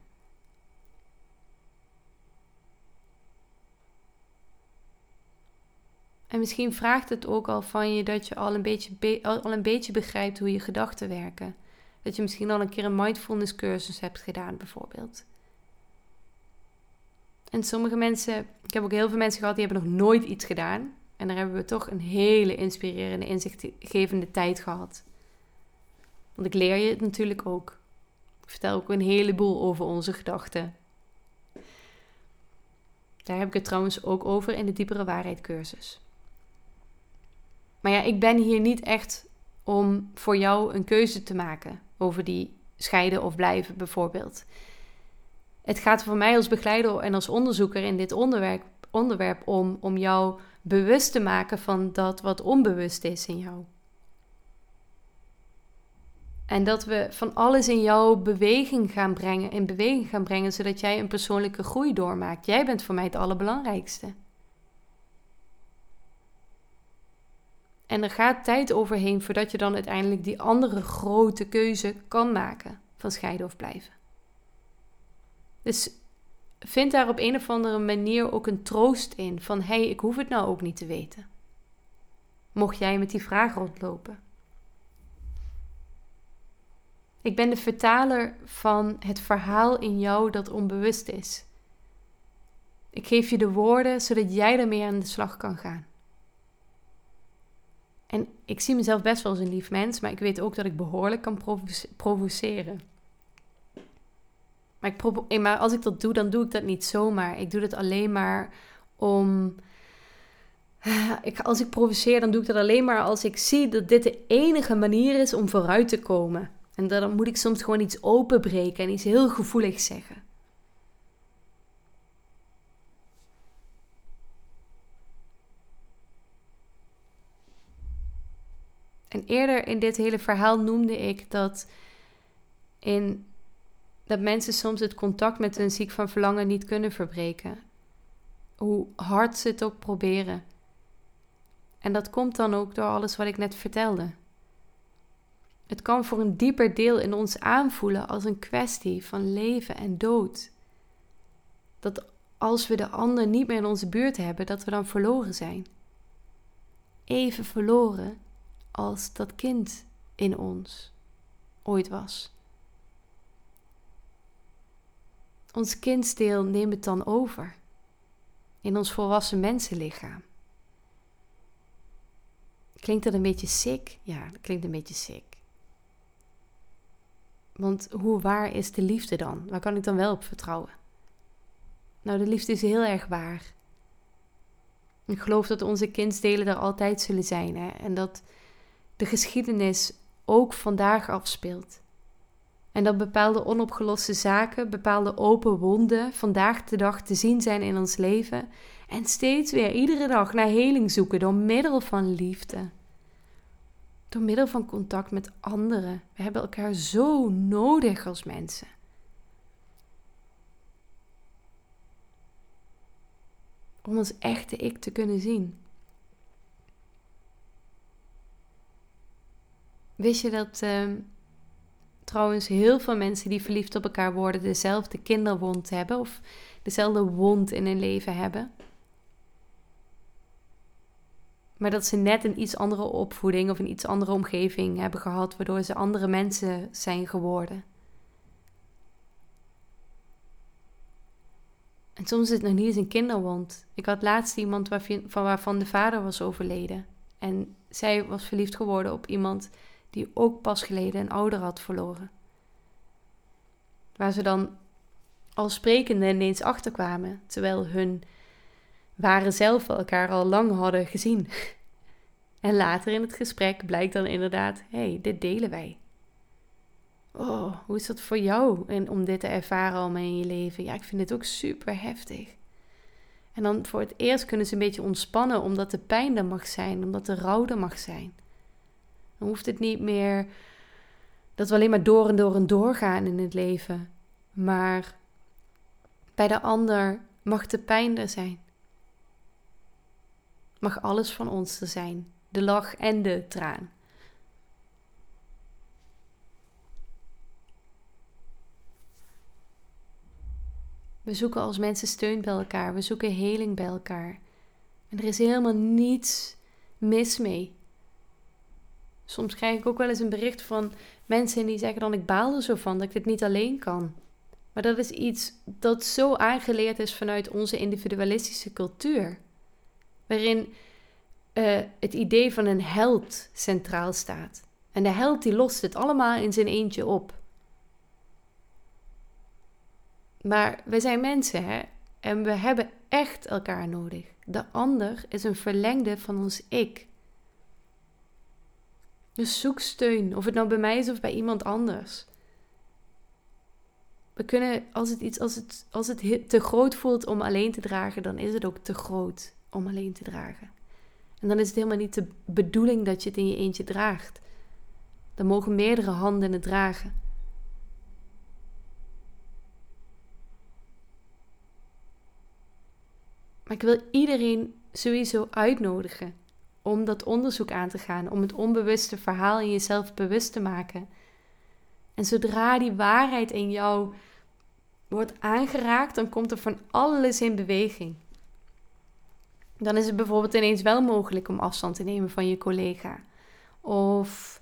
En misschien vraagt het ook al van je dat je al een beetje, al een beetje begrijpt hoe je gedachten werken. Dat je misschien al een keer een mindfulness cursus hebt gedaan, bijvoorbeeld. En sommige mensen, ik heb ook heel veel mensen gehad die hebben nog nooit iets gedaan. En daar hebben we toch een hele inspirerende, inzichtgevende tijd gehad. Want ik leer je het natuurlijk ook. Ik vertel ook een heleboel over onze gedachten. Daar heb ik het trouwens ook over in de diepere waarheid cursus. Maar ja, ik ben hier niet echt om voor jou een keuze te maken over die scheiden of blijven bijvoorbeeld. Het gaat voor mij als begeleider en als onderzoeker in dit onderwerp, onderwerp om, om jou bewust te maken van dat wat onbewust is in jou. En dat we van alles in jouw beweging gaan brengen, in beweging gaan brengen, zodat jij een persoonlijke groei doormaakt. Jij bent voor mij het allerbelangrijkste. En er gaat tijd overheen voordat je dan uiteindelijk die andere grote keuze kan maken van scheiden of blijven. Dus vind daar op een of andere manier ook een troost in van hé, hey, ik hoef het nou ook niet te weten. Mocht jij met die vraag rondlopen. Ik ben de vertaler van het verhaal in jou dat onbewust is. Ik geef je de woorden zodat jij ermee aan de slag kan gaan. En ik zie mezelf best wel als een lief mens, maar ik weet ook dat ik behoorlijk kan provoceren. Maar, ik eh, maar als ik dat doe, dan doe ik dat niet zomaar. Ik doe het alleen maar om. [sighs] Ik, als ik provoceer, dan doe ik dat alleen maar als ik zie dat dit de enige manier is om vooruit te komen. En dan moet ik soms gewoon iets openbreken en iets heel gevoeligs zeggen. En eerder in dit hele verhaal noemde ik dat, in, dat mensen soms het contact met een ziek van verlangen niet kunnen verbreken. Hoe hard ze het ook proberen. En dat komt dan ook door alles wat ik net vertelde. Het kan voor een dieper deel in ons aanvoelen als een kwestie van leven en dood. Dat als we de ander niet meer in onze buurt hebben, dat we dan verloren zijn. Even verloren als dat kind in ons ooit was. Ons kindsdeel neemt het dan over in ons volwassen mensenlichaam. Klinkt dat een beetje sick? Ja, dat klinkt een beetje sick. Want hoe waar is de liefde dan? Waar kan ik dan wel op vertrouwen? Nou, de liefde is heel erg waar. Ik geloof dat onze kindsdelen er altijd zullen zijn. Hè? En dat de geschiedenis ook vandaag afspeelt. En dat bepaalde onopgeloste zaken, bepaalde open wonden vandaag de dag te zien zijn in ons leven. En steeds weer iedere dag naar heling zoeken door middel van liefde. Door middel van contact met anderen. We hebben elkaar zo nodig als mensen. Om ons echte ik te kunnen zien. Wist je dat uh, trouwens heel veel mensen die verliefd op elkaar worden dezelfde kinderwond hebben of dezelfde wond in hun leven hebben? Maar dat ze net een iets andere opvoeding of een iets andere omgeving hebben gehad, waardoor ze andere mensen zijn geworden. En soms is het nog niet eens een kinderwond. Ik had laatst iemand van waarvan de vader was overleden. En zij was verliefd geworden op iemand die ook pas geleden een ouder had verloren. Waar ze dan al sprekende ineens achterkwamen, terwijl hun waren zelf elkaar al lang hadden gezien. [laughs] En later in het gesprek blijkt dan inderdaad: hé, hey, dit delen wij. Oh, hoe is dat voor jou en om dit te ervaren allemaal in je leven? Ja, ik vind dit ook super heftig. En dan voor het eerst kunnen ze een beetje ontspannen, omdat de pijn er mag zijn, omdat de rouw er mag zijn. Dan hoeft het niet meer dat we alleen maar door en door en door gaan in het leven. Maar bij de ander mag de pijn er zijn. Mag alles van ons er zijn. De lach en de traan. We zoeken als mensen steun bij elkaar. We zoeken heling bij elkaar. En er is helemaal niets mis mee. Soms krijg ik ook wel eens een bericht van mensen die zeggen dan ik baal er zo van dat ik dit niet alleen kan. Maar dat is iets dat zo aangeleerd is vanuit onze individualistische cultuur. Waarin uh, het idee van een held centraal staat. En de held die lost het allemaal in zijn eentje op. Maar we zijn mensen, hè? En we hebben echt elkaar nodig. De ander is een verlengde van ons ik. Dus zoek steun, of het nou bij mij is of bij iemand anders. We kunnen, als het, iets, als het, als het te groot voelt om alleen te dragen, dan is het ook te groot om alleen te dragen. En dan is het helemaal niet de bedoeling dat je het in je eentje draagt. Dan mogen meerdere handen het dragen. Maar ik wil iedereen sowieso uitnodigen om dat onderzoek aan te gaan, om het onbewuste verhaal in jezelf bewust te maken. En zodra die waarheid in jou wordt aangeraakt, dan komt er van alles in beweging. Dan is het bijvoorbeeld ineens wel mogelijk om afstand te nemen van je collega. Of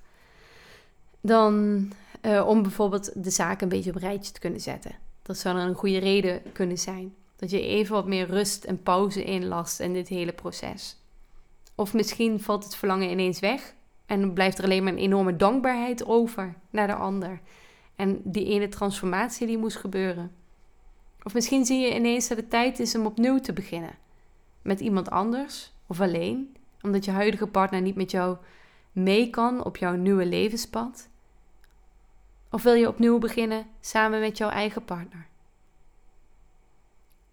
dan uh, om bijvoorbeeld de zaak een beetje op rijtje te kunnen zetten. Dat zou dan een goede reden kunnen zijn. Dat je even wat meer rust en pauze inlast in dit hele proces. Of misschien valt het verlangen ineens weg en blijft er alleen maar een enorme dankbaarheid over naar de ander. En die ene transformatie die moest gebeuren. Of misschien zie je ineens dat het tijd is om opnieuw te beginnen. Met iemand anders of alleen, omdat je huidige partner niet met jou mee kan op jouw nieuwe levenspad. Of wil je opnieuw beginnen samen met jouw eigen partner?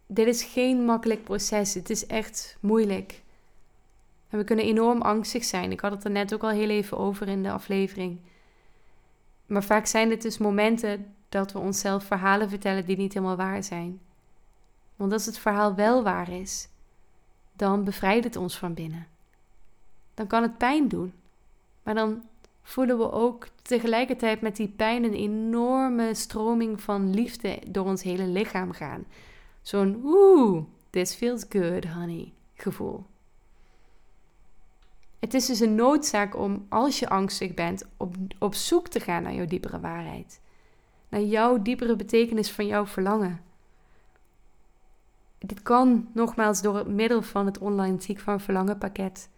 Dit is geen makkelijk proces. Het is echt moeilijk. En we kunnen enorm angstig zijn. Ik had het er net ook al heel even over in de aflevering. Maar vaak zijn het dus momenten dat we onszelf verhalen vertellen die niet helemaal waar zijn. Want als het verhaal wel waar is, dan bevrijdt het ons van binnen. Dan kan het pijn doen. Maar dan voelen we ook tegelijkertijd met die pijn een enorme stroming van liefde door ons hele lichaam gaan. Zo'n oeh, this feels good, honey gevoel. Het is dus een noodzaak om, als je angstig bent, op, op zoek te gaan naar jouw diepere waarheid. Naar jouw diepere betekenis van jouw verlangen. Dit kan nogmaals door het middel van het online ziek van verlangen pakket.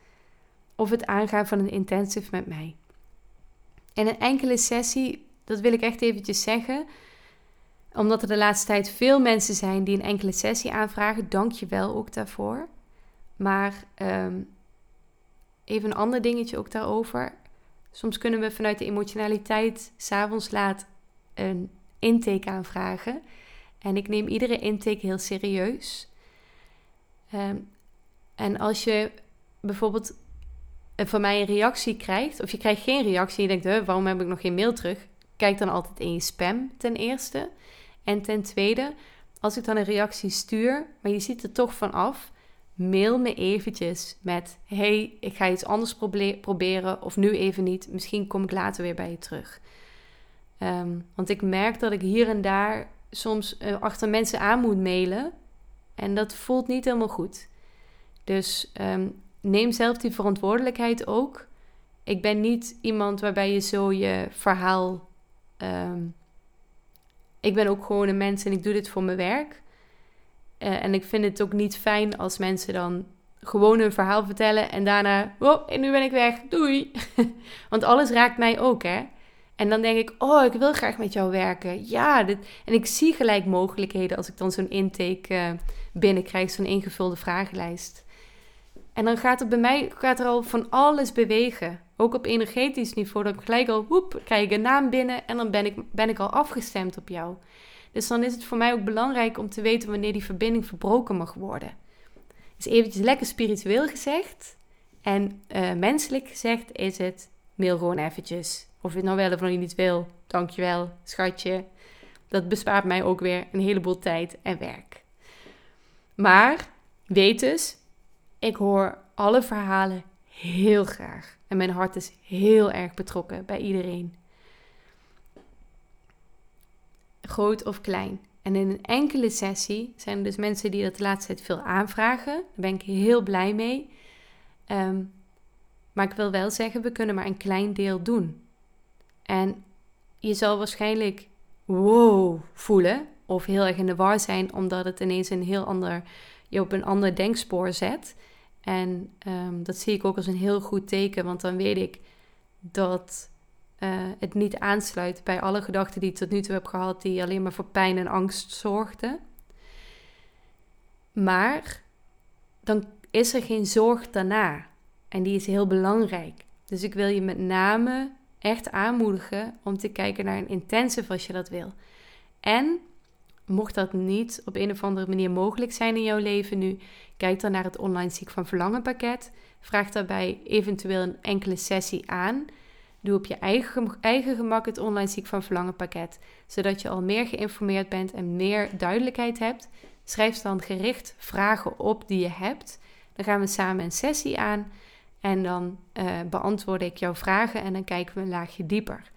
Of het aangaan van een intensive met mij. En een enkele sessie, dat wil ik echt eventjes zeggen. Omdat er de laatste tijd veel mensen zijn die een enkele sessie aanvragen. Dank je wel ook daarvoor. Maar um, even een ander dingetje ook daarover. Soms kunnen we vanuit de emotionaliteit s'avonds laat een intake aanvragen. En ik neem iedere intake heel serieus. Ehm, en als je bijvoorbeeld van mij een reactie krijgt, of je krijgt geen reactie, je denkt, waarom heb ik nog geen mail terug? Kijk dan altijd in je spam ten eerste. En ten tweede, als ik dan een reactie stuur, maar je ziet er toch van af, mail me eventjes met: Hey, ik ga iets anders proberen, of nu even niet. Misschien kom ik later weer bij je terug. Ehm, want ik merk dat ik hier en daar soms uh, achter mensen aan moet mailen. En dat voelt niet helemaal goed. Dus ehm, neem zelf die verantwoordelijkheid ook. Ik ben niet iemand waarbij je zo je verhaal. Ehm, ik ben ook gewoon een mens en ik doe dit voor mijn werk. Uh, en ik vind het ook niet fijn als mensen dan gewoon hun verhaal vertellen en daarna, oh, en nu ben ik weg, doei. [laughs] Want alles raakt mij ook, hè. En dan denk ik, oh, ik wil graag met jou werken. Ja, dit... en ik zie gelijk mogelijkheden als ik dan zo'n intake uh, binnenkrijg, zo'n ingevulde vragenlijst. En dan gaat er bij mij gaat er al van alles bewegen. Ook op energetisch niveau. Dat ik gelijk al, woep, krijg ik een naam binnen en dan ben ik, ben ik al afgestemd op jou. Dus dan is het voor mij ook belangrijk om te weten wanneer die verbinding verbroken mag worden. Dus eventjes lekker spiritueel gezegd. En uh, menselijk gezegd is het, mail gewoon eventjes. Of je het nou wel of niet wil, dankjewel, schatje. Dat bespaart mij ook weer een heleboel tijd en werk. Maar weet dus, ik hoor alle verhalen heel graag. En mijn hart is heel erg betrokken bij iedereen. Groot of klein. En in een enkele sessie zijn er dus mensen die dat de laatste tijd veel aanvragen. Daar ben ik heel blij mee. Ehm, maar ik wil wel zeggen, we kunnen maar een klein deel doen. En je zal waarschijnlijk wow voelen of heel erg in de war zijn, omdat het ineens een heel ander, je op een ander denkspoor zet. En ehm, dat zie ik ook als een heel goed teken, want dan weet ik dat uh, het niet aansluit bij alle gedachten die ik tot nu toe heb gehad, die alleen maar voor pijn en angst zorgden. Maar dan is er geen zorg daarna. En die is heel belangrijk. Dus ik wil je met name echt aanmoedigen om te kijken naar een intensive als je dat wil. En mocht dat niet op een of andere manier mogelijk zijn in jouw leven nu, kijk dan naar het online ziek van verlangen pakket. Vraag daarbij eventueel een enkele sessie aan. Doe op je eigen, eigen gemak het online ziek van verlangen pakket, zodat je al meer geïnformeerd bent en meer duidelijkheid hebt. Schrijf dan gericht vragen op die je hebt. Dan gaan we samen een sessie aan en dan uh, beantwoord ik jouw vragen en dan kijken we een laagje dieper.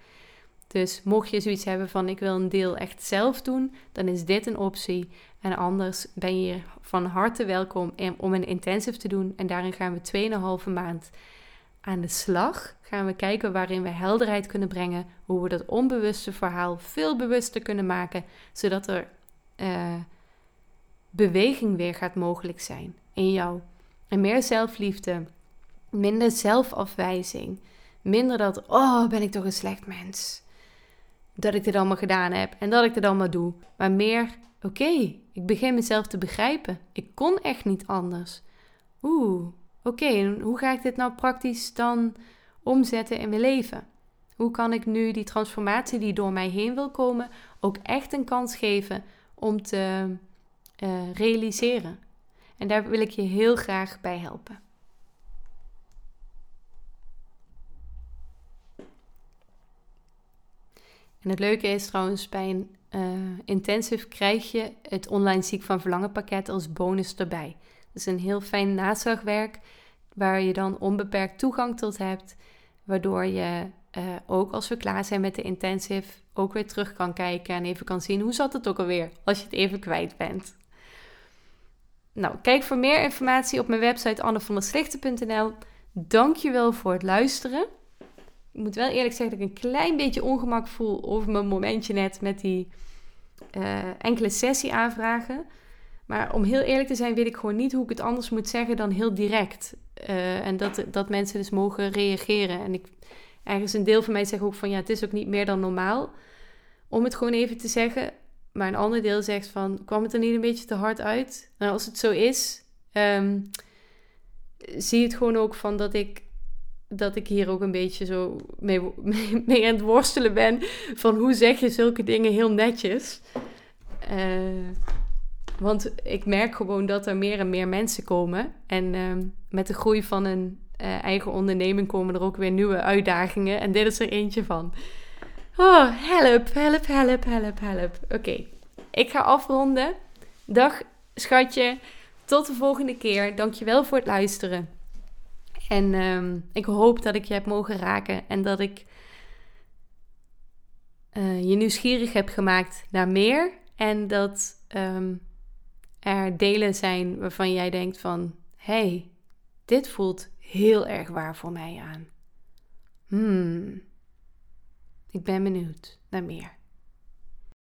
Dus mocht je zoiets hebben van ik wil een deel echt zelf doen, dan is dit een optie. En anders ben je van harte welkom om een intensive te doen. En daarin gaan we 2,5 maand aan de slag. Gaan we kijken waarin we helderheid kunnen brengen. Hoe we dat onbewuste verhaal veel bewuster kunnen maken. Zodat er uh, beweging weer gaat mogelijk zijn in jou. En meer zelfliefde Minder zelfafwijzing. Minder dat, oh, ben ik toch een slecht mens. Dat ik dit allemaal gedaan heb en dat ik dit allemaal doe. Maar meer, oké, ik begin mezelf te begrijpen. Ik kon echt niet anders. Oeh, oké, hoe ga ik dit nou praktisch dan omzetten in mijn leven? Hoe kan ik nu die transformatie die door mij heen wil komen ook echt een kans geven om te uh, realiseren? En daar wil ik je heel graag bij helpen. En het leuke is trouwens, bij een uh, intensive krijg je het online ziek van verlangen pakket als bonus erbij. Dat is een heel fijn nazorgwerk waar je dan onbeperkt toegang tot hebt, waardoor je uh, ook als we klaar zijn met de intensive ook weer terug kan kijken en even kan zien hoe zat het ook alweer als je het even kwijt bent. Nou, kijk voor meer informatie op mijn website annevanderslichten.nl. Dankjewel voor het luisteren ik moet wel eerlijk zeggen dat ik een klein beetje ongemak voel over mijn momentje net met die uh, enkele sessie aanvragen. Maar om heel eerlijk te zijn, weet ik gewoon niet hoe ik het anders moet zeggen dan heel direct. Uh, en dat, dat mensen dus mogen reageren. En ik, ergens een deel van mij zegt ook van ja, het is ook niet meer dan normaal om het gewoon even te zeggen. Maar een ander deel zegt van, kwam het er niet een beetje te hard uit? Nou, als het zo is, um, zie het gewoon ook van dat ik dat ik hier ook een beetje zo mee, [laughs] mee, aan het worstelen ben. Van hoe zeg je zulke dingen heel netjes. Uh, want ik merk gewoon dat er meer en meer mensen komen. En uh, met de groei van een uh, eigen onderneming komen er ook weer nieuwe uitdagingen. En dit is er eentje van. Oh, help, help, help, help, help. Oké, ik ga afronden. Dag, schatje. tot de volgende keer. Dankjewel voor het luisteren. En ehm, ik hoop dat ik je heb mogen raken en dat ik uh, je nieuwsgierig heb gemaakt naar meer. En dat ehm, er delen zijn waarvan jij denkt van... hey, dit voelt heel erg waar voor mij aan. Hmm, ik ben benieuwd naar meer.